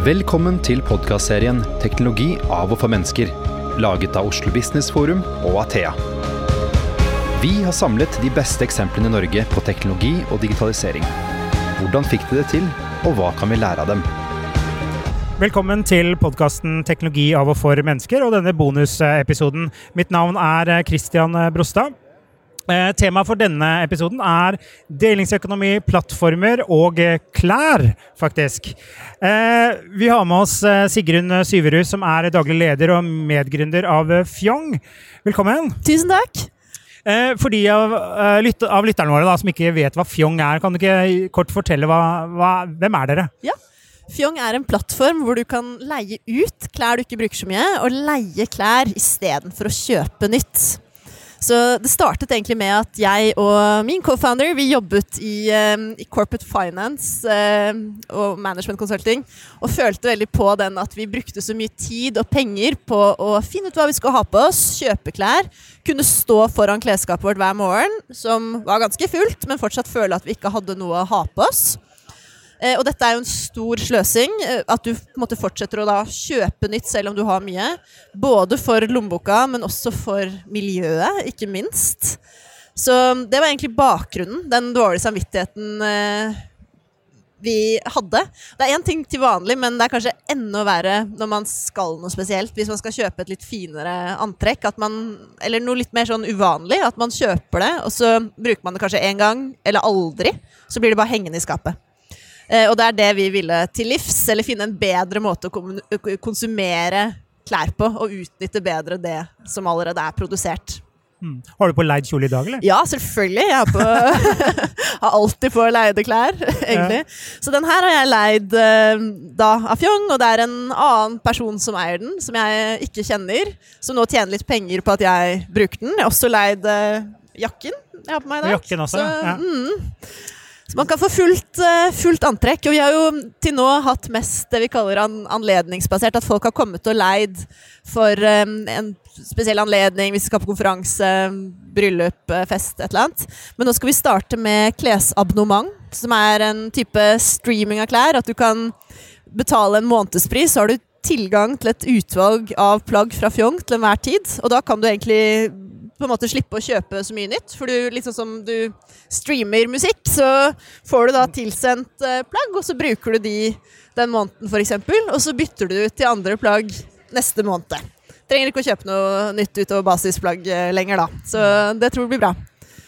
Velkommen til podkastserien 'Teknologi av og for mennesker', laget av Oslo Business Forum og Athea. Vi har samlet de beste eksemplene i Norge på teknologi og digitalisering. Hvordan fikk de det til, og hva kan vi lære av dem? Velkommen til podkasten 'Teknologi av og for mennesker' og denne bonusepisoden. Mitt navn er Christian Brostad. Eh, Temaet for denne episoden er delingsøkonomi, plattformer og klær, faktisk. Eh, Vi har med oss eh, Sigrun Syverud, som er daglig leder og medgründer av Fjong. Velkommen. Tusen takk. Eh, For de av, eh, av lytterne våre da, som ikke vet hva Fjong er, kan du ikke kort fortelle hva, hva, hvem er dere? Fjong er en plattform hvor du kan leie ut klær du ikke bruker så mye, og leie klær istedenfor å kjøpe nytt. Så det startet egentlig med at jeg og min co-founder vi jobbet i, eh, i corporate finance eh, og management consulting, og følte veldig på den at vi brukte så mye tid og penger på å finne ut hva vi skulle ha på oss, kjøpe klær, kunne stå foran klesskapet vårt hver morgen, som var ganske fullt, men fortsatt føle at vi ikke hadde noe å ha på oss. Eh, og dette er jo en stor sløsing, eh, at du måtte fortsetter å da kjøpe nytt selv om du har mye. Både for lommeboka, men også for miljøet, ikke minst. Så det var egentlig bakgrunnen, den dårlige samvittigheten eh, vi hadde. Det er én ting til vanlig, men det er kanskje enda verre når man skal noe spesielt. Hvis man skal kjøpe et litt finere antrekk, man, eller noe litt mer sånn uvanlig. At man kjøper det, og så bruker man det kanskje én gang, eller aldri. Så blir det bare hengende i skapet. Eh, og det er det vi ville til livs, eller finne en bedre måte å konsumere klær på, og utnytte bedre det som allerede er produsert. Mm. Har du på leid kjole i dag, eller? Ja, selvfølgelig. Jeg har, på, har alltid på leide klær, egentlig. Så den her har jeg leid eh, da av Fjong, og det er en annen person som eier den, som jeg ikke kjenner, som nå tjener litt penger på at jeg bruker den. Jeg har også leid eh, jakken jeg har på meg i dag. Jakken også, Så, ja. mm. Så man kan få fullt, eh, fullt antrekk. Og vi har jo til nå hatt mest det vi kaller an anledningsbasert. At folk har kommet og leid for eh, en spesiell anledning, hvis de skal på konferanse, bryllup, eh, fest, et eller annet. Men nå skal vi starte med klesabonnement, som er en type streaming av klær. At du kan betale en månedspris, så har du tilgang til et utvalg av plagg fra Fjong til enhver tid. Og da kan du egentlig på en måte slippe å kjøpe så mye nytt. For du, liksom som du streamer musikk, så får du da tilsendt eh, plagg, og så bruker du de den måneden f.eks., og så bytter du til andre plagg neste måned. Trenger ikke å kjøpe noe nytt utover basisplagg eh, lenger, da. Så det tror jeg blir bra.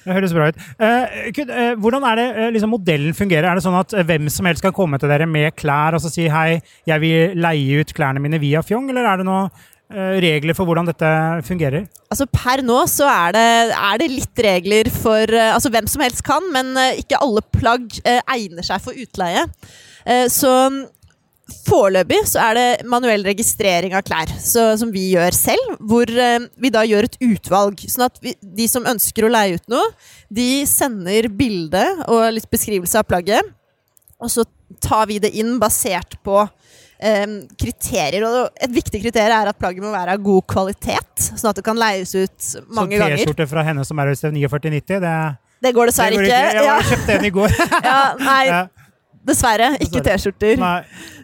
Det høres bra ut. Eh, eh, hvordan er det liksom modellen fungerer? Er det sånn at hvem som helst kan komme til dere med klær og så si hei, jeg vil leie ut klærne mine via Fjong, eller er det noen eh, regler for hvordan dette fungerer? Altså Per nå så er det, er det litt regler for eh, Altså hvem som helst kan, men eh, ikke alle plagg eh, egner seg for utleie. Eh, så foreløpig så er det manuell registrering av klær, så, som vi gjør selv. Hvor eh, vi da gjør et utvalg. Sånn at vi, de som ønsker å leie ut noe, de sender bilde og litt beskrivelse av plagget. Og så tar vi det inn basert på eh, kriterier. Og et viktig kriterium er at plagget må være av god kvalitet, sånn at det kan leies ut mange ganger. Så T-skjorte fra henne som er hos 4990, det, Det går dessverre det går ikke. Jeg har kjøpt kjøpte en i går. ja, nei, Ja, dessverre. Ikke T-skjorter.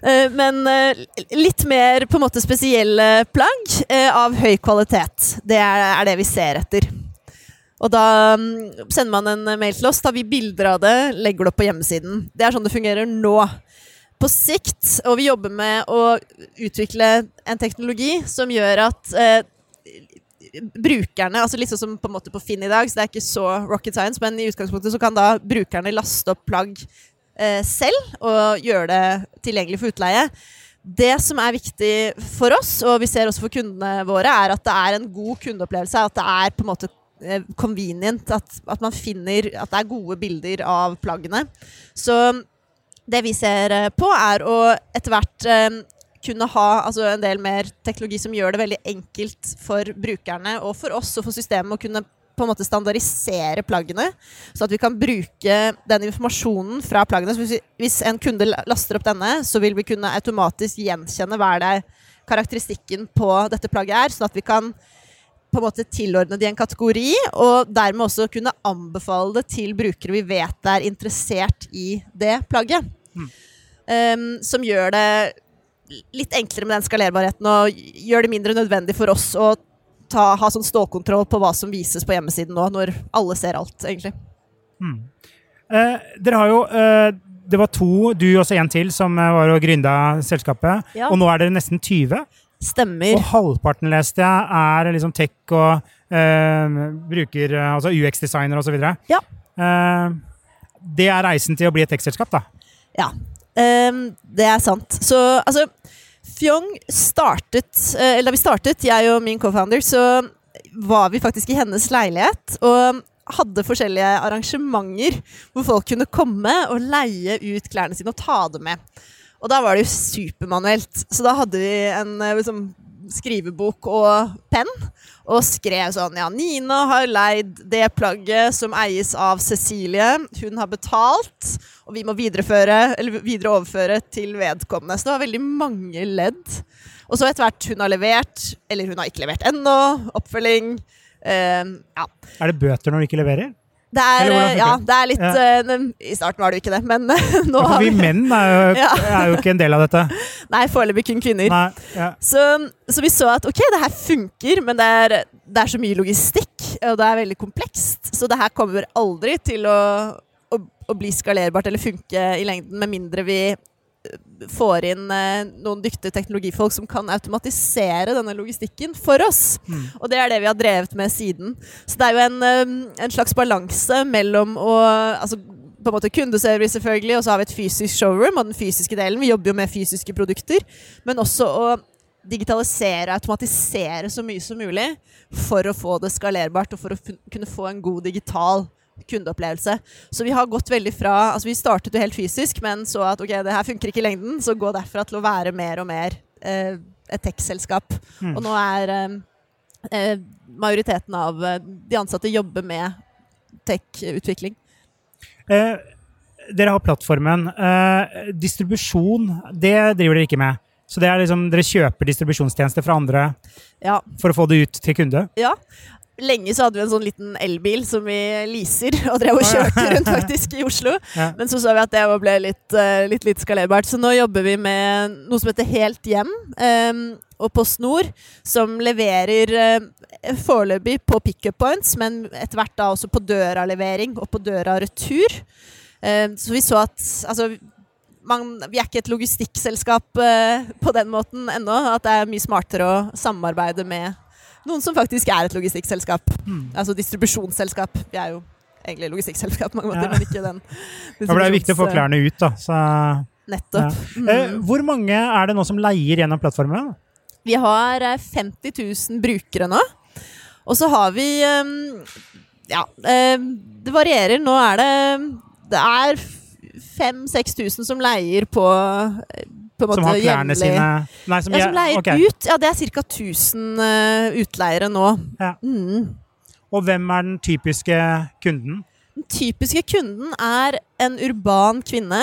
Eh, Men eh, litt mer på en måte spesielle plagg eh, av høy kvalitet. Det er, er det vi ser etter. Og da mm, sender man en mail til oss, tar vi bilder av det, legger det opp på hjemmesiden. Det er sånn det fungerer nå. På sikt, og vi jobber med å utvikle en teknologi som gjør at eh, brukerne, altså litt sånn som på en måte på Finn i dag, så det er ikke så rocket science, men i utgangspunktet så kan da brukerne laste opp plagg eh, selv og gjøre det tilgjengelig for utleie. Det som er viktig for oss, og vi ser også for kundene våre, er at det er en god kundeopplevelse. At det er på en måte eh, convenient. At, at man finner at det er gode bilder av plaggene. Så det vi ser eh, på, er å etter hvert eh, kunne ha altså en del mer teknologi som gjør det veldig enkelt for brukerne og for oss og for systemet å kunne på en måte standardisere plaggene, så at vi kan bruke den informasjonen fra plaggene. Så hvis, en kunde laster opp denne, så vil vi kunne automatisk gjenkjenne hva det karakteristikken på dette plagget er, sånn at vi kan på en måte tilordne det i en kategori, og dermed også kunne anbefale det til brukere vi vet er interessert i det plagget. Um, som gjør det litt enklere med den skalerbarheten og gjør det mindre nødvendig for oss å ta, ha sånn stålkontroll på hva som vises på hjemmesiden nå, når alle ser alt, egentlig. Eh, dere har jo eh, Det var to, du og en til, som eh, var og gründa selskapet. Ja. Og nå er dere nesten 20. Stemmer. Og halvparten, leste jeg, er liksom tech og eh, bruker eh, Altså UX-designer osv. Ja. Eh, det er reisen til å bli et tech-selskap, da. Ja, Um, det er sant. Så altså Fjong startet eh, Eller da vi startet, jeg og min co-founder, så var vi faktisk i hennes leilighet og hadde forskjellige arrangementer hvor folk kunne komme og leie ut klærne sine og ta dem med. Og da var det jo supermanuelt. Så da hadde vi en eh, liksom, skrivebok og penn og skrev sånn Ja, Nina har leid det plagget som eies av Cecilie. Hun har betalt, og vi må videreføre, eller videre overføre til vedkommende. Så det var veldig mange ledd. Og så etter hvert hun har levert, eller hun har ikke levert ennå, oppfølging. eh, ja. Er det bøter når du ikke leverer? Det er, eh, ja, det er litt Ja. uh, I starten var det jo ikke det, men nå For har vi vi menn er jo, Ja. er jo ikke en del av dette. Nei, foreløpig kun kvinner. Nei, ja. Så, så vi så at ok, det her funker, men det er, det er så mye logistikk, og det er veldig komplekst. Så det her kommer aldri til å, å, å bli skalerbart eller funke i lengden, med mindre vi eh, får inn eh, noen dyktige teknologifolk som kan automatisere denne logistikken for oss. Mm. Og det er det vi har drevet med siden. Så det er jo en, eh, en slags balanse mellom å altså, på en måte kundeservice, selvfølgelig, og så har vi et fysisk showroom og den fysiske delen. Vi jobber jo med fysiske produkter, men også å digitalisere og automatisere så mye som mulig for å få det skalerbart og for å kunne få en god digital kundeopplevelse. Så vi har gått veldig fra Altså vi startet jo helt fysisk, men så at ok, det her funker ikke i lengden, så gå derfra til å være mer og mer eh, et tech-selskap. Mm. Og nå er eh, eh, majoriteten av eh, de ansatte jobber med tech-utvikling. Eh, dere har plattformen. Eh, distribusjon, det driver dere ikke med. Så det er liksom, dere kjøper distribusjonstjenester fra andre Ja, for å få det ut til kunde? Ja. Lenge så hadde vi en sånn liten elbil som vi leaser, og drev og kjørte rundt faktisk i Oslo. Ja. Men så så vi at det ble litt, eh, litt, litt skalerbart. Så nå jobber vi med noe som heter Helt hjem Um, og PostNord, som leverer eh, foreløpig på pickup points, men etter hvert da også på døra-levering og på døra-retur. Em, så vi så at altså, man, vi er ikke et logistikkselskap eh, på den måten ennå. At det er mye smartere å samarbeide med noen som faktisk er et logistikkselskap. Mm. Altså distribusjonsselskap. Vi er jo egentlig logistikkselskap på mange måter, Ja. men ikke den. Ja, det det viktig å få klærne ut, da. Så, Nettopp. Ja. Mm. hvor mange er det nå som leier gjennom plattformen? Vi har eh, 50 000 brukere nå. Og så har vi eh, Ja, eh, det varierer. Nå er det Det er 5000-6000 som leier på eh, på en måte Som har klærne jevnlig. sine Nei, som, Ja, som leier okay. ut. Ja, det er ca. 1000 uh, utleiere nå. Ja. Mm. Og hvem er den typiske kunden? Den typiske kunden er en urban kvinne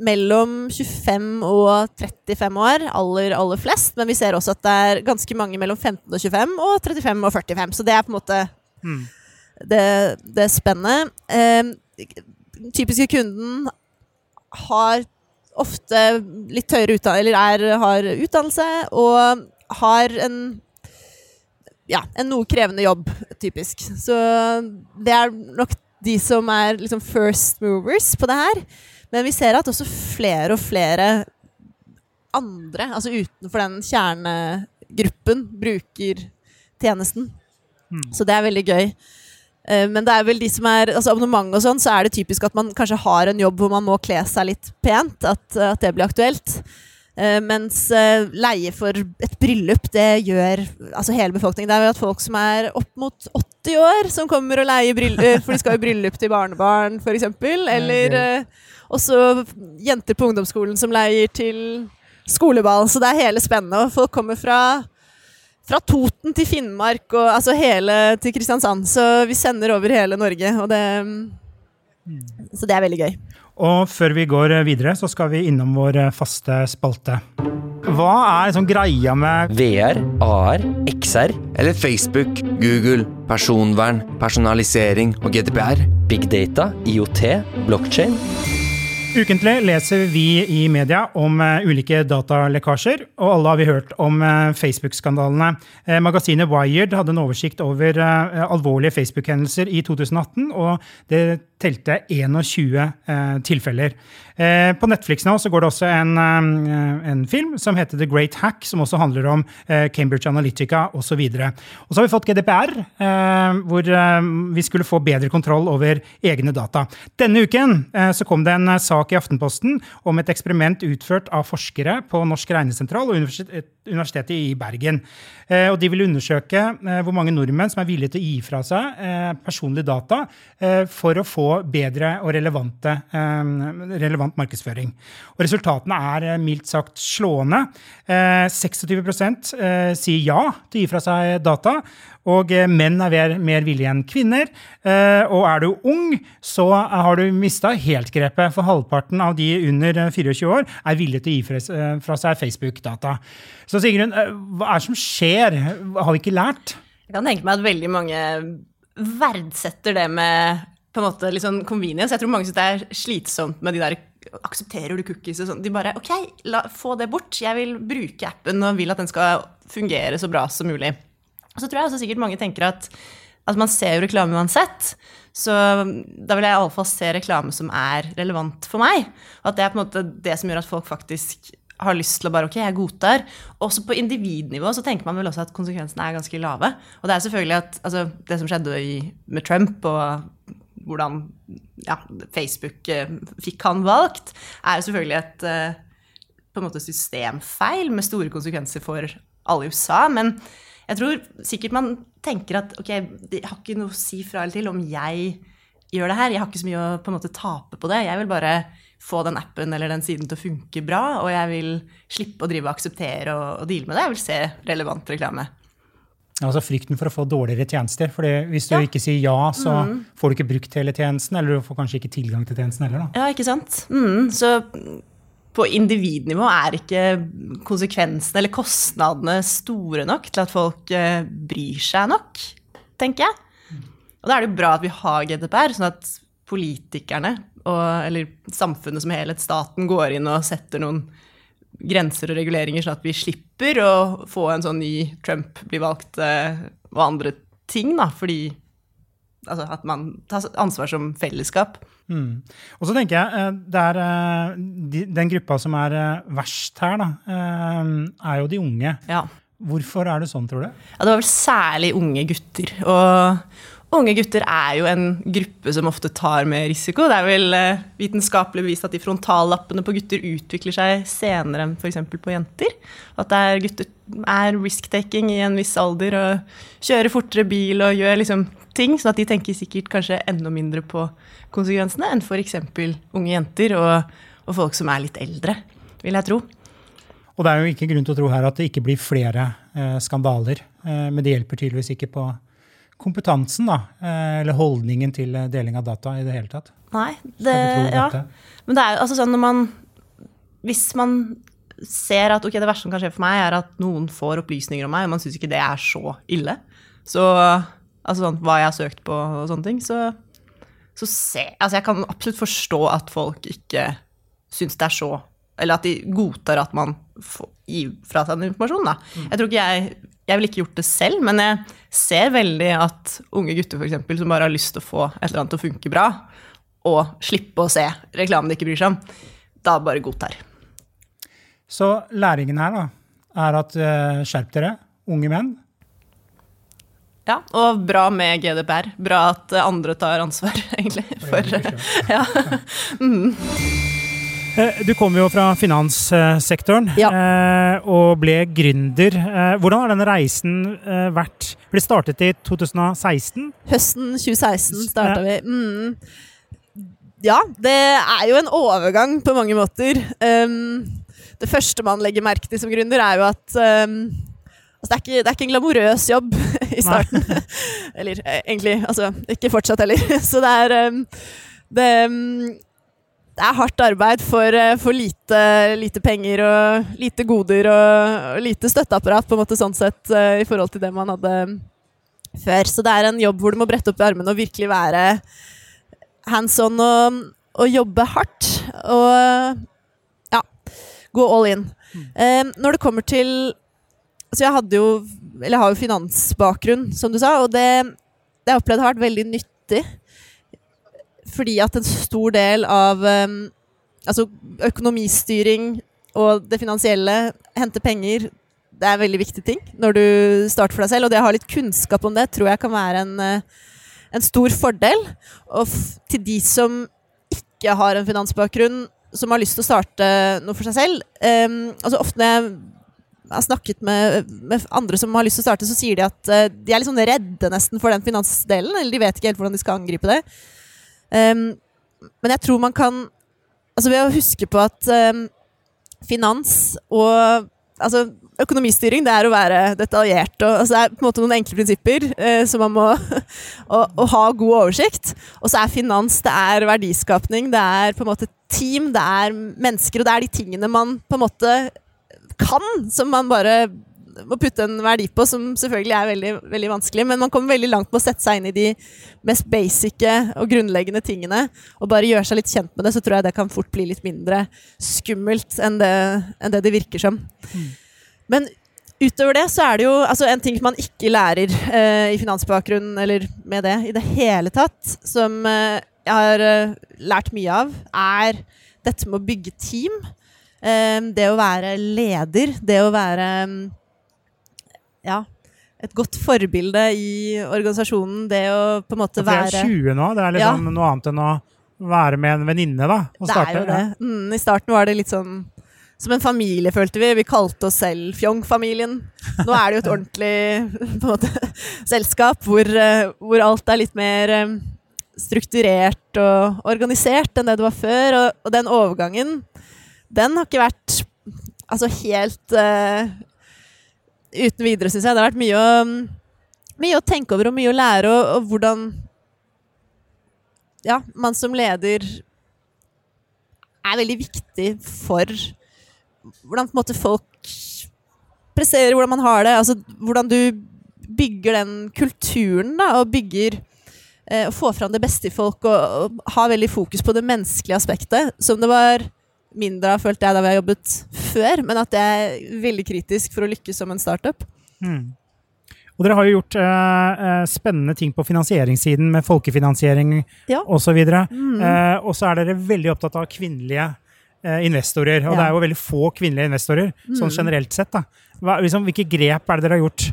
mellom 25 og 35 år, aller, aller flest. Men vi ser også at det er ganske mange mellom 15 og 25 og 35 og 45. Så det er på en måte Mm. det, det spennet. Den typiske kunden har ofte litt høyere utdannelse, eller er, har utdannelse, og har en ja, en noe krevende jobb, typisk. Så det er nok de som er liksom first movers på det her. Men vi ser at også flere og flere andre, altså utenfor den kjernegruppen, bruker tjenesten. Mm. Så det er veldig gøy. Eh, Men det er vel de som er altså abonnement og sånn, så er det typisk at man kanskje har en jobb hvor man må kle seg litt pent. At, at det blir aktuelt. Eh, mens eh, leie for et bryllup, det gjør altså hele befolkningen. Det er jo at folk som er opp mot 80 år, som kommer og leier bryllup, for de skal i bryllup til barnebarn, f.eks. Eller eh, også jenter på ungdomsskolen som leier til skoleball. Så det er hele spennet. Og folk kommer fra fra Toten til Finnmark og altså hele til Kristiansand. Så vi sender over hele Norge, og det Så det er veldig gøy. Og før vi går videre, så skal vi innom vår eh, faste spalte. Hva er liksom greia med VR, AR, XR, Eller Facebook, Google, personvern, personalisering og GDPR. big data, IoT, blockchain. Ukentlig leser vi i media om uh, ulike datalekkasjer, og alle har vi hørt om uh, Facebook-skandalene. Uh, magasinet Wired hadde en oversikt over alvorlige Facebook-hendelser i 2018, og det telte 21 tilfeller. på Netflix nå så går det også en, en, film som heter The Great Hack, som også handler om Cambridge Analytica osv. Og, og så har vi fått GDPR, hvor vi skulle få bedre kontroll over egne data. Denne uken så kom det en sak i Aftenposten om et eksperiment utført av forskere på Norsk regnesentral og Universitetet i Bergen. Eh, og de ville undersøke eh, hvor mange nordmenn som er villige til å gi fra seg eh, personlige data for å få bedre og relevante, relevant markedsføring. Og resultatene er mildt sagt slående. 26 sier ja til å gi fra seg data. Og menn er mer, villige enn kvinner. Og er du ung, så har du mista helt grepet. For halvparten av de under 24 år er villige til å gi fra seg Facebook-data. Så Sigrun, eh, hva er det som skjer? Har vi ikke lært? Jeg kan tenke meg at veldig mange verdsetter det med på en måte litt sånn convenience. Jeg tror mange syns det er slitsomt med de der Aksepterer du cookies og sånn? De bare OK, la, få det bort. Jeg vil bruke appen og vil at den skal fungere så bra som mulig. Og så tror jeg også sikkert mange tenker at, at man ser jo reklame uansett. Så da vil jeg iallfall se reklame som er relevant for meg. Og at det er på en måte det som gjør at folk faktisk har lyst til å bare ok, jeg godtar. Også på individnivå så tenker man vel også at konsekvensene er ganske lave. Og det er selvfølgelig at altså, det som skjedde i, med Trump, og hvordan ja, Facebook eh, fikk han valgt, er selvfølgelig et eh, på en måte systemfeil med store konsekvenser for alle i USA. Men jeg tror sikkert man tenker at ok, det har ikke noe å si fra eller til om jeg gjør det her. Jeg har ikke så mye å på en måte tape på det. Jeg vil bare få den appen eller den siden til å funke bra, og jeg vil slippe å drive og akseptere og, og deale med det. Jeg vil se relevant reklame. Altså frykten for å få dårligere tjenester. For hvis du ja. ikke sier ja, så mm. får du ikke brukt hele tjenesten, eller du får kanskje ikke tilgang til tjenesten heller. Da. Ja, ikke sant. Mm. Så på individnivå er ikke konsekvensene eller kostnadene store nok til at folk uh, bryr seg nok, tenker jeg. Og da er det jo bra at vi har GDPR, sånn at politikerne og, eller samfunnet som helhet, staten, går inn og setter noen grenser og reguleringer, sånn at vi slipper å få en sånn ny Trump bli valgt eh, og andre ting, da, fordi altså, at man tar ansvar som fellesskap. Mm. Og så tenker jeg eh, det er, eh, Den gruppa som er verst her, da, er jo de unge. Ja. Hvorfor er det sånn, tror du? Ja, det var vel særlig unge gutter. Og Unge gutter er jo en gruppe som ofte tar mer risiko. Det er vel eh, vitenskapelig bevist at de frontallappene på gutter utvikler seg senere enn f.eks. på jenter. At er gutter er risk-taking i en viss alder og kjører fortere bil og gjør liksom ting, sånn at de tenker sikkert kanskje enda mindre på konsekvensene enn f.eks. unge jenter og, og folk som er litt eldre, vil jeg tro. Og det er jo ikke grunn til å tro her at det ikke blir flere eh, skandaler, eh, men det hjelper tydeligvis ikke på kompetansen, da, eh, eller holdningen til eh, deling av data i det hele tatt. Nei, det, ja. Men det er jo altså sånn når man Hvis man ser at ok, det verste som kan skje for meg, er at noen får opplysninger om meg, og man syns ikke det er så ille, så altså sånn, hva jeg har søkt på og sånne ting, så, så se, altså jeg kan absolutt forstå at folk ikke syns det er så Eller at de godtar at man får, gir fra seg den informasjonen. Da. Mm. Jeg tror ikke jeg jeg ville ikke gjort det selv, men jeg ser veldig at unge gutter for eksempel, som bare har lyst til å få et eller annet til å funke bra, og slippe å se reklame de ikke bryr seg om, da bare godtar. Så læringen her da, er at uh, skjerp dere, unge menn. Ja, og bra med GDPR. Bra at andre tar ansvar, egentlig. For, ja. mm. Eh, du kom jo fra finanssektoren ja. Eh, og ble gründer. Eh, hvordan har denne reisen vært? Ble startet i 2016? Høsten 2016 starta vi. Mm. Ja, det er jo en overgang på mange måter. Um, det første man legger merke til som gründer, er jo at um, altså det, er ikke, det, er ikke, en glamorøs jobb i starten. Eller egentlig, altså ikke fortsatt heller. Så det er um, det, det er hardt arbeid for, eh, for lite, lite, penger og lite goder og, og, lite støtteapparat, på en måte sånn sett, eh, i forhold til det man hadde før. Så det er en jobb hvor du må brette opp i armene og virkelig være hands on. Og, og jobbe hardt. Og ja, gå all in. Eh, når det kommer til Så jeg hadde jo Eller jeg har jo finansbakgrunn, som du sa, og det, det har jeg opplevd har vært veldig nyttig. Fordi at en stor del av um, altså økonomistyring og det finansielle, hente penger, det er en veldig viktig ting når du starter for deg selv. Og det å ha litt kunnskap om det tror jeg kan være en, eh, en stor fordel. Og til de som ikke har en finansbakgrunn, som har lyst til å starte noe for seg selv um, altså Ofte når jeg har snakket med, med, andre som har lyst til å starte, så sier de at uh, de er litt sånn redde nesten for den finansdelen. Eller de vet ikke helt hvordan de skal angripe det. Um, men jeg tror man kan Altså ved å huske på at um, finans og altså, økonomistyring det er å være detaljert. Og, altså, det er på en måte noen enkle prinsipper eh, som man må og, og ha god oversikt. Og så er finans det er verdiskapning, det er på en måte team, det er mennesker. Og det er de tingene man på en måte kan, som man bare må putte en verdi på, som selvfølgelig er veldig, veldig vanskelig. Men man kommer veldig langt med å sette seg inn i de mest basic og grunnleggende tingene. Og bare gjøre seg litt kjent med det, så tror jeg det kan fort bli litt mindre skummelt enn det enn det, det virker som. Mm. Men utover det så er det jo altså en ting man ikke lærer eh, i finansbakgrunn eller med det i det hele tatt, som eh, jeg har eh, lært mye av, er dette med å bygge team. Eh, det å være leder, det å være ja, et godt forbilde i organisasjonen. Det å på en måte være Det er 20 nå, det er liksom ja. noe annet enn å være med en venninne, da? det er jo det. Mm, I starten var det litt sånn som en familie, følte vi. Vi kalte oss selv Fjong-familien. Nå er det jo et ordentlig måte, selskap hvor, eh, hvor, alt er litt mer eh, strukturert og organisert enn det det var før. Og, og den overgangen, den har ikke vært altså helt uh, uten videre, syns jeg. Det har vært mye å, mye å, tenke over og mye å lære, og, og hvordan ja, man som leder er veldig viktig for hvordan på en måte folk presserer, hvordan man har det. Altså hvordan du bygger den kulturen, da, og bygger eh, og får fram det beste i folk, og, og har veldig fokus på det menneskelige aspektet, som det var mindre av, følte jeg, da vi har jobbet før, men at det er veldig kritisk for å lykkes som en startup. Mm. Og dere har jo gjort eh, eh spennende ting på finansieringssiden, med folkefinansiering ja. osv. Mm. Eh, og så er dere veldig opptatt av kvinnelige Eh, investorer. Og ja. det er jo veldig få kvinnelige investorer, mm. sånn generelt sett. da. Hva, liksom, hvilke grep er det dere har gjort?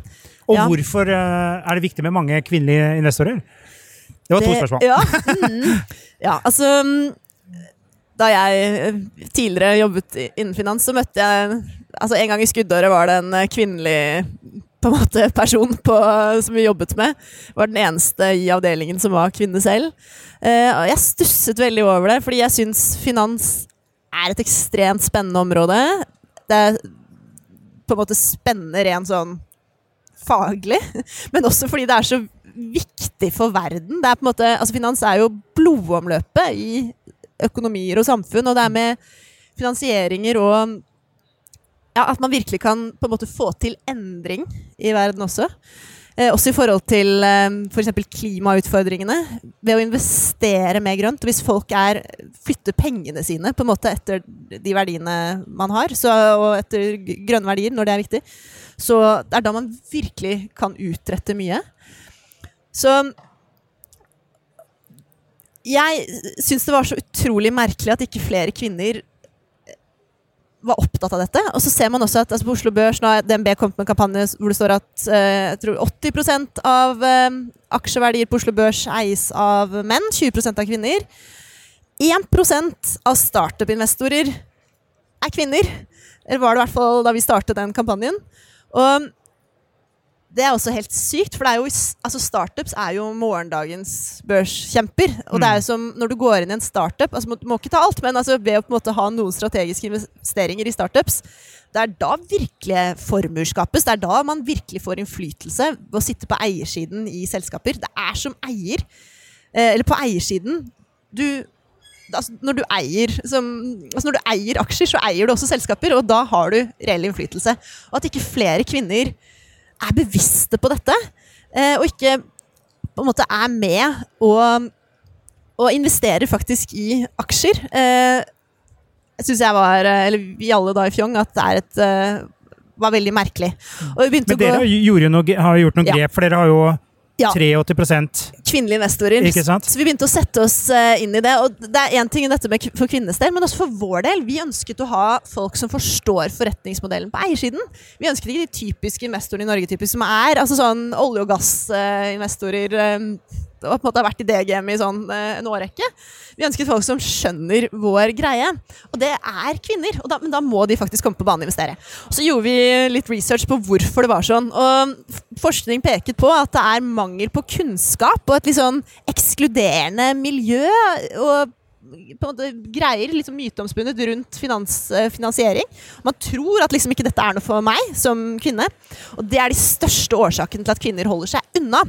Og ja. hvorfor uh, er det viktig med mange kvinnelige investorer? Det var det, to spørsmål. Ja, mm, ja, altså Da jeg eh, tidligere jobbet innen finans, så møtte jeg altså En gang i skuddåret var det en kvinnelig på en måte, person på, som vi jobbet med. Var den eneste i avdelingen som var kvinne selv. Uh, og jeg stusset veldig over det, fordi jeg syns finans er et ekstremt spennende område. Det er på en måte spennende rent sånn faglig, men også fordi det er så viktig for verden. Det er på en måte, altså Finans er jo blodomløpet i økonomier og samfunn, og det er med finansieringer og ja, at man virkelig kan på en måte få til endring i verden også. Eh, også i forhold til eh, f.eks. klimautfordringene. Ved å investere mer grønt. Hvis folk er, flytter pengene sine på en måte etter de verdiene man har, så, og etter grønne verdier når det er viktig, så det er da man virkelig kan utrette mye. Så jeg syns det var så utrolig merkelig at ikke flere kvinner var opptatt av dette. Og så ser man også at altså på Oslo Børs nå har DNB kommet med en kampanje hvor det står at eh, jeg tror 80 av eh, aksjeverdier på Oslo Børs eies av menn, 20% av kvinner. 1 av startup-investorer er kvinner. Eller var det i hvert fall da vi startet den kampanjen. Og det er også helt sykt, for er jo, altså startups er jo morgendagens børskjemper. Og det er jo mm. som når du går inn i en startup altså Du må ikke ta alt, men altså ved å på en måte ha noen strategiske investeringer i startups, det er da virkelig formuer skapes. Det er da man virkelig får innflytelse ved å sitte på eiersiden i selskaper. Det er som eier, eh, eller på eiersiden du, altså når, du eier, som, altså når du eier aksjer, så eier du også selskaper, og da har du reell innflytelse. Og at ikke flere kvinner er bevisste på dette, eh, og ikke på en måte er med og og investerer faktisk i aksjer. Jeg syns jeg var, eh, eller vi alle da i Fjong, at det er et eh, var veldig merkelig. Men dere gå har gjort noe Ja. grep, for dere har jo Ja. 83 kvinnelige investorer. Ikke sant? Så vi begynte å sette oss eh, inn i det. Og det er én ting i dette med for kvinnenes del, men også for vår del. Vi ønsket å ha folk som forstår forretningsmodellen på eiersiden. Vi ønsket ikke de typiske investorene i Norge typisk, som er altså sånn olje- og gassinvestorer eh, og på en måte har vært i gamet i sånn eh, en årrekke. Vi ønsket folk som skjønner vår greie. Og det er kvinner. Da, men da må de faktisk komme på banen og investere. Så gjorde vi litt research på hvorfor det var sånn. Og forskning peket på at det er mangel på kunnskap og et litt sånn ekskluderende miljø. og måte greier liksom myteomspunnet rundt finans, eh, finansiering. Man tror at liksom ikke dette er noe for meg som kvinne. Og det er de største årsakene til at kvinner holder seg unna.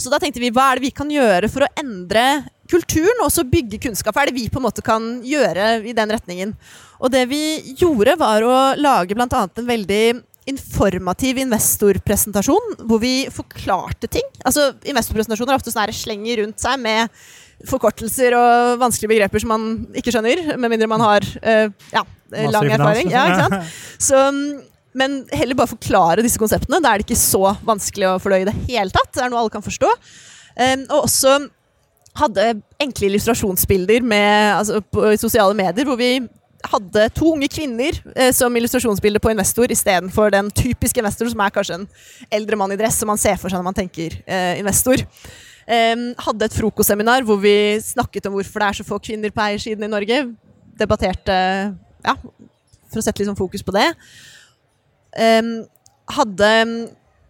Så da tenkte vi, hva er det vi kan gjøre for å endre kulturen og også bygge kunnskap? Hva er det vi på en måte kan gjøre i den retningen? Og det vi gjorde, var å lage bl.a. en veldig informativ investorpresentasjon, hvor vi forklarte ting. Altså, Investorpresentasjoner er ofte sånn slenger rundt seg med forkortelser og vanskelige begreper som man ikke skjønner, med mindre man har uh, ja, lang erfaring. Ja, sant? Så, mm, men heller bare forklare disse konseptene. Da er det ikke så vanskelig å fordøye i det hele tatt. Det er noe alle kan forstå. Um, og også hadde enkle illustrasjonsbilder med, altså, på sosiale medier, hvor vi hadde to unge kvinner eh, som illustrasjonsbilde på investor istedenfor den typiske investor, som er kanskje en eldre mann i dress som man ser for seg når man tenker eh, investor. Um, hadde et frokostseminar hvor vi snakket om hvorfor det er så få kvinner på eiersiden i Norge. Debatterte ja, for å sette litt sånn fokus på det. Hadde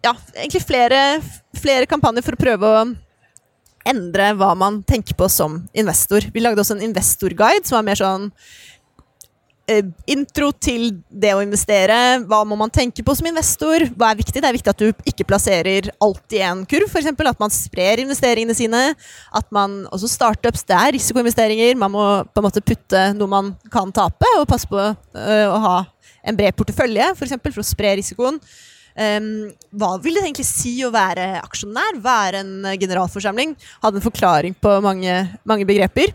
ja, egentlig flere, flere kampanjer for å prøve å endre hva man tenker på som investor. Vi lagde også en investorguide som var mer sånn eh, intro til det å investere. Hva må man tenke på som investor? Hva er viktig? Det er viktig at du ikke plasserer alt i én kurv, f.eks. At man sprer investeringene sine. At man, også startups, det er risikoinvesteringer. Man må på en måte putte noe man kan tape, og passe på øh, å ha en bred portefølje, f.eks. For, eksempel, for å spre risikoen. Um, hva vil det egentlig si å være aksjonær? Være en generalforsamling? Hadde en forklaring på mange, mange begreper.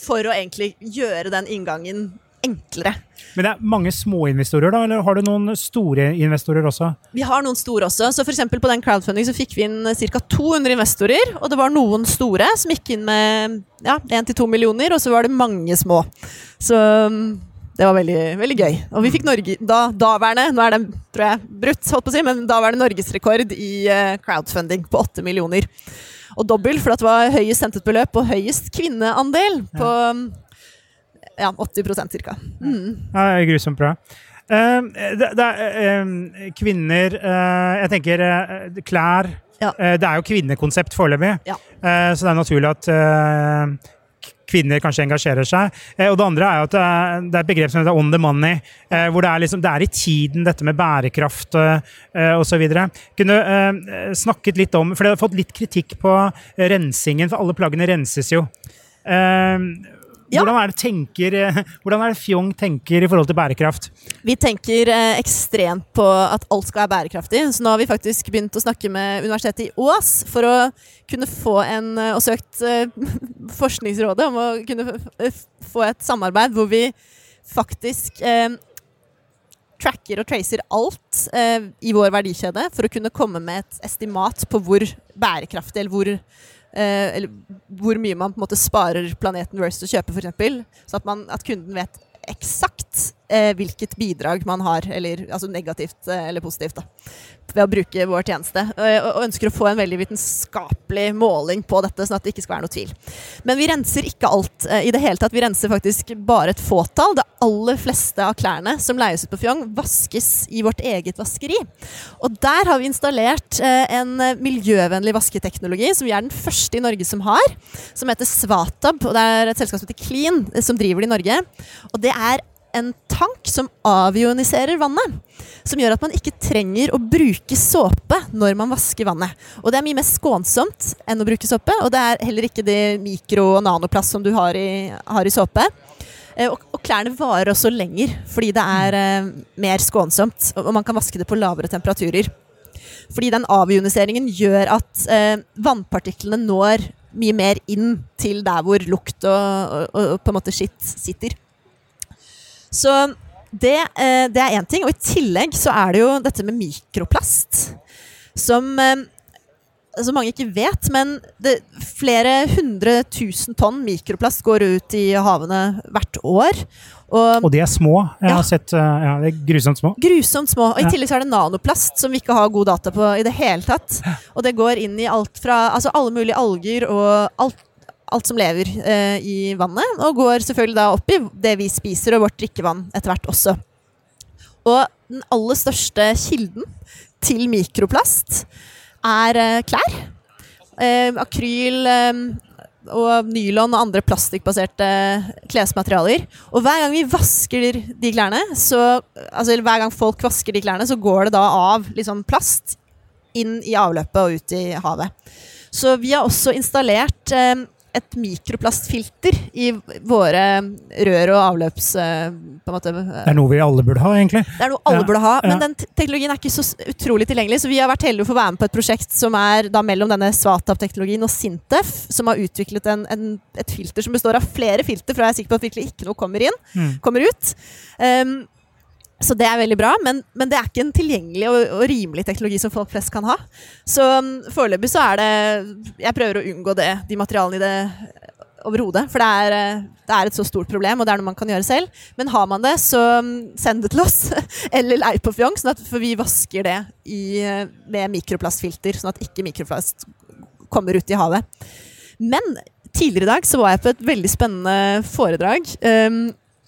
For å egentlig gjøre den inngangen enklere. Men det er mange småinvestorer, da? Eller har du noen store investorer også? Vi har noen store også. så for På den crowdfunding så fikk vi inn ca. 200 investorer. Og det var noen store som gikk inn med ja, 1-2 millioner, og så var det mange små. Så det var veldig, veldig gøy. Og vi fikk Norge, da, daværende, nå er det tror jeg, brutt, holdt på å si, men daværende norgesrekord i eh, crowdfunding på 8 millioner. Og dobbel, for det var høyest hentet beløp og høyest kvinneandel på ja, 80 ca. Mm. Ja, det er grusomt bra. Uh, det, det er uh, kvinner uh, Jeg tenker eh, klær Ja. Det er jo kvinnekonsept foreløpig, Ja. Så det er naturlig at kvinner kanskje engasjerer seg. Eh, og det andre er jo at det er, et begrep som heter on the money, eh, hvor det er, liksom, det er i tiden dette med bærekraft osv. Kunne eh, snakket litt om For det har fått litt kritikk på rensingen, for alle plaggene renses jo. Ja. hvordan, er tenker, eh, hvordan er det Fjong tenker i forhold til bærekraft? Vi tenker eh, ekstremt på at alt skal være bærekraftig. Så nå har vi faktisk begynt å snakke med Universitetet i Ås for å kunne få en eh, Og søkt eh, Forskningsrådet om å kunne få et samarbeid hvor vi faktisk eh, tracker og tracer alt i vår verdikjede for å kunne komme med et estimat på hvor bærekraftig eller hvor Eh, eller hvor mye man på en måte sparer planeten versus å kjøpe, f.eks. Så at, man, at kunden vet eksakt eh, hvilket bidrag man har, eller altså negativt eh, eller positivt, da, ved å bruke vår tjeneste. Og, og ønsker å få en veldig vitenskapelig måling på dette, sånn at det ikke skal være noe tvil. Men vi renser ikke alt eh, i det hele tatt. Vi renser faktisk bare et fåtall. Det aller fleste av klærne som leies ut på Fjong, vaskes i vårt eget vaskeri. Og der har vi installert eh, en miljøvennlig vasketeknologi, som vi er den første i Norge som har, som heter Svatab. og Det er et selskap som heter Clean, eh, som driver det i Norge. Og det er en tank som avioniserer vannet. Som gjør at man ikke trenger å bruke såpe når man vasker vannet. Og det er mye mer skånsomt enn å bruke såpe, og det er heller ikke det mikro- og nanoplast som du har i, har i såpe. Eh, Og, klærne varer også lenger, fordi det er eh, mer skånsomt. Og man kan vaske det på lavere temperaturer. Fordi den avioniseringen gjør at eh, vannpartiklene når mye mer inn til der hvor lukt og, og, og på en måte skitt sitter. Så det, eh, det er én ting. Og i tillegg så er det jo dette med mikroplast. Som, eh, som mange ikke vet, men det, flere hundre tusen tonn mikroplast går ut i havene hvert år. Og, Og de er små. Jeg Ja. har sett eh, ja, det er grusomt små. grusomt små. Og Ja. i tillegg så er det nanoplast, som vi ikke har god data på i det hele tatt. Og det går inn i alt fra altså alle mulige alger og alt, alt som lever eh, i vannet. Og går selvfølgelig da opp i det vi spiser og vårt drikkevann etter hvert også. Og den aller største kilden til mikroplast er eh, klær. Eh, akryl og nylon og andre plastikkbaserte klesmaterialer. Og hver gang vi vasker de klærne, så, altså hver gang folk vasker de klærne, så går det da av liksom plast inn i avløpet og ut i havet. Så vi har også installert et mikroplastfilter i våre rør og avløps... Eh, måte, Det er noe vi alle burde ha, egentlig. det er noe alle Ja, burde ha, men ja. den teknologien er ikke så utrolig tilgjengelig. Så vi har vært heldige å få være med på et prosjekt som er da mellom denne Svatap-teknologien og Sintef, som har utviklet en, en, et filter som består av flere filter, for jeg er sikker på at virkelig ikke noe kommer inn, Mm. kommer ut. Um, så det er veldig bra, men, men det er ikke en tilgjengelig og, og rimelig teknologi som folk flest kan ha. Så um, foreløpig så er det Jeg prøver å unngå det, de materialene i det overhodet. For det er, eh, det er et så stort problem, og det er noe man kan gjøre selv. Men har man det, så um, send det til oss. Eller lei på fjong, sånn at, for vi vasker det i, eh, med mikroplastfilter, sånn at ikke mikroplast kommer ut i havet. Men tidligere i dag så var jeg på et veldig spennende foredrag. Um,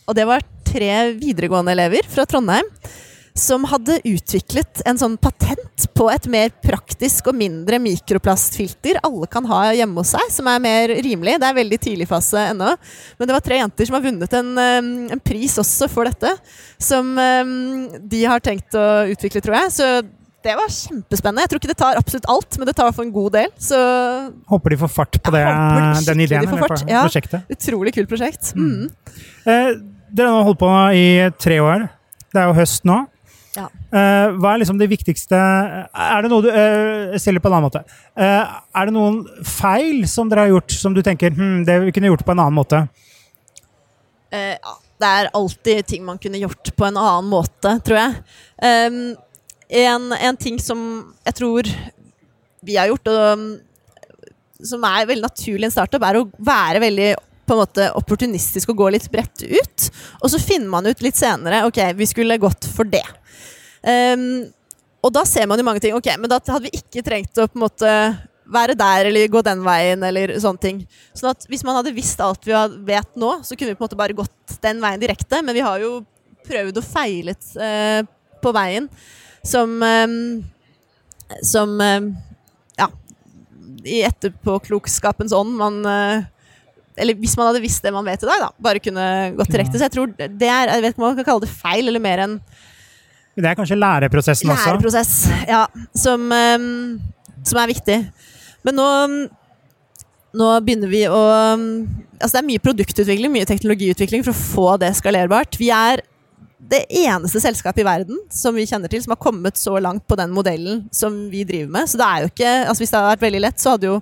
og det var tre videregående elever fra Trondheim som hadde utviklet en sånn patent på et mer praktisk og mindre mikroplastfilter alle kan ha hjemme hos seg, som er mer rimelig. Det er veldig tidlig fase ennå. Men det var tre jenter som har vunnet en, um, en pris også for dette, som um, de har tenkt å utvikle, tror jeg. Så det var kjempespennende. Jeg tror ikke det tar absolutt alt, men det tar for en god del. Så Håper de får fart på det, den ideen. de får fart, ja. prosjektet. utrolig kult prosjekt. Mm. Eh, dere har holdt på i tre år. Det er jo høst nå. Ja. Eh, hva er liksom det viktigste Er det noe du eh, Jeg stiller på en annen måte. Eh, er det noen feil som dere har gjort som du tenker hm, det vi kunne gjort på en annen måte? Ja, det er alltid ting man kunne gjort på en annen måte, tror jeg. Em, en, en ting som jeg tror vi har gjort, og um, som er veldig naturlig i en startup, er å være veldig på en måte opportunistisk å gå litt bredt ut. Og så finner man ut litt senere ok, vi skulle gått for det. Um, og da ser man jo mange ting. Ok, men da hadde vi ikke trengt å på en måte være der eller gå den veien eller sånne ting. Sånn at hvis man hadde visst alt vi vet nå, så kunne vi på en måte bare gått den veien direkte. Men vi har jo prøvd og feilet uh, på veien som um, Som um, ja, i etterpåklokskapens ånd man eh, Eller hvis man hadde visst det man vet i dag, da. Bare kunne gått direkte. Så jeg tror det er Jeg vet ikke om man kan kalle det feil, eller mer enn Det er kanskje læreprosessen også? læreprosess. Ja, som, ehm, som er viktig. Men nå nå begynner vi å Altså det er mye produktutvikling, mye teknologiutvikling for å få det skalerbart. Vi er det eneste selskapet i verden som vi kjenner til som har kommet så langt på den modellen som vi driver med. Så det er jo ikke altså Hvis det hadde vært veldig lett, så hadde jo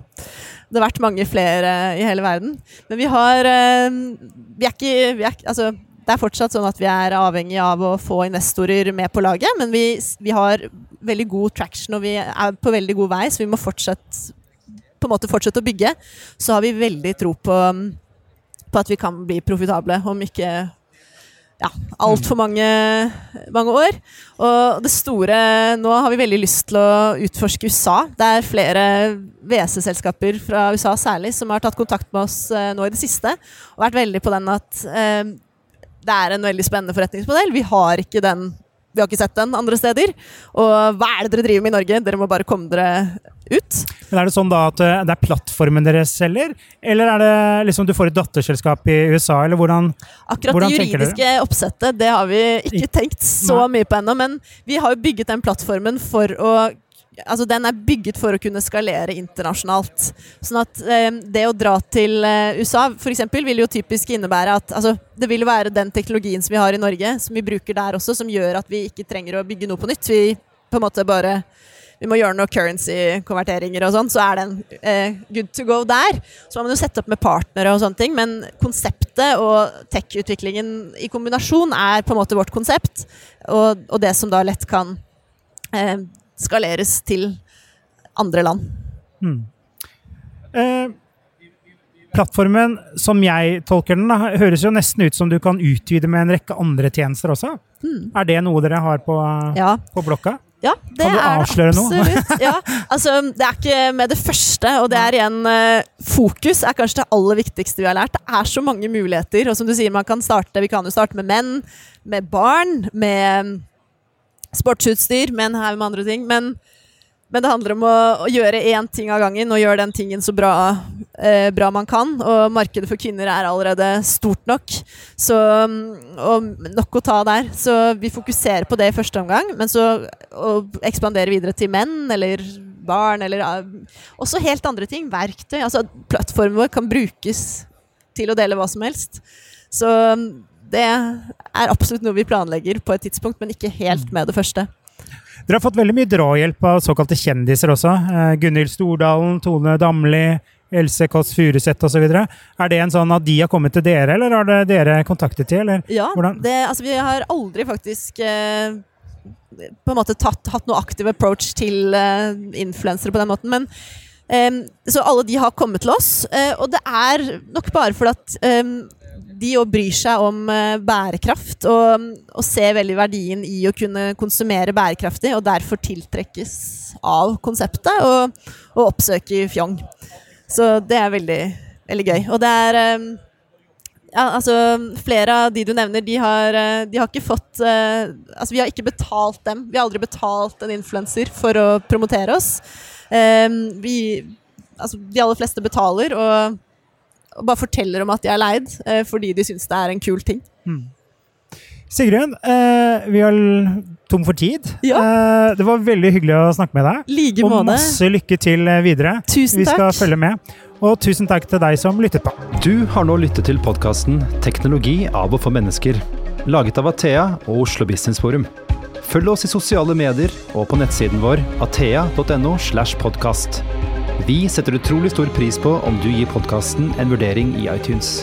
det vært mange flere i hele verden. Men vi har eh, Vi er ikke, vi er, altså, det er fortsatt sånn at vi er avhengig av å få investorer med på laget, men vi, vi har veldig god traction og vi er på veldig god vei, så vi må fortsette på en måte fortsette å bygge. Så har vi veldig tro på, på at vi kan bli profitable om ikke ja, altfor mange, mange år. Og det store Nå har vi veldig lyst til å utforske USA. Det er flere WC-selskaper fra USA særlig som har tatt kontakt med oss eh, nå i det siste og vært veldig på den at eh, det er en veldig spennende forretningsmodell. Vi har ikke den vi har ikke sett den andre steder. Og hva er det dere driver med i Norge? Dere må bare komme dere ut. Men Er det sånn da at eh, det er plattformen dere selger, eller er det liksom du får et datterselskap i USA, eller hvordan Akkurat Hvordan det juridiske oppsettet det har vi ikke tenkt så mye på ennå, men vi har jo bygget den plattformen for å Altså Den er bygget for å kunne skalere internasjonalt. Sånn at eh, det å dra til eh, USA eksempel, vil jo typisk innebære at altså, det vil være den teknologien som vi har i Norge, som vi bruker der også, som gjør at vi ikke trenger å bygge noe på nytt. Vi på en måte bare vi må gjøre noen currency-konverteringer og sånn, så er den eh, good to go der. Så må man jo sette opp med partnere og sånne ting, men konseptet og tech-utviklingen i kombinasjon er på en måte vårt konsept, og, og det som da lett kan eh, skaleres til andre land. Eh, plattformen, som jeg tolker den, da, høres jo nesten ut som du kan utvide med en rekke andre tjenester også. Er det noe dere har på, Ja. på blokka? Ja, det Kan du er det absolutt. noe? Ja, altså, det er ikke med det første, og det er igjen eh, Fokus er kanskje det aller viktigste vi har lært. Det er så mange muligheter, og som du sier, man kan starte Vi kan jo starte med menn, med barn, med sportsutstyr, men her med andre ting. Men, men det handler om å, å gjøre én ting av gangen, og gjøre den tingen så bra, eh, bra man kan. Og markedet for kvinner er allerede stort nok, så, mm, og nok å ta der. Så vi fokuserer på det i første omgang, men så ekspandere videre til menn eller barn, eller eh, også helt andre ting. Verktøy. Altså, plattformen vår kan brukes til å dele hva som helst. Så mm, det er absolutt noe vi planlegger på et tidspunkt, men ikke helt med det første. Dere har fått veldig mye drahjelp av såkalte kjendiser også. Eh, Gunhild Stordalen, Tone Damli, Else Kåss Furuseth osv. Er det en sånn at de har kommet til dere, eller har det dere kontaktet til? Eller? Ja, det, altså vi har aldri faktisk eh, på en måte tatt, hatt noe aktiv approach til eh, influensere på den måten. Men eh, Så alle de har kommet til oss, eh, og det er nok bare fordi at eh, de òg bryr seg om eh, bærekraft og, og ser veldig verdien i å kunne konsumere bærekraftig, og derfor tiltrekkes av konseptet og, og oppsøker Fjong. Så det er veldig, veldig gøy. Og det er eh, ja, altså Flere av de du nevner, de har, eh, de har ikke fått uh, Altså, vi har ikke betalt dem. Vi har aldri betalt en influenser for å promotere oss. Um, vi Altså, de aller fleste betaler og, og bare forteller om at de er leid eh, fordi de syns det er en kul ting. Sigrun, eh, vi er tom for tid. Ja. Eh, det var veldig hyggelig å snakke med deg. Like Og måte. masse lykke til eh, videre. Tusen Vi skal følge med. Og tusen takk til deg som lyttet på. Du har nå lyttet til podkasten 'Teknologi av og for mennesker', laget av Athea og Oslo Business Forum. Følg oss i sosiale medier og på nettsiden vår athea.no. slash podkast. Vi setter utrolig stor pris på om du gir podkasten en vurdering i iTunes.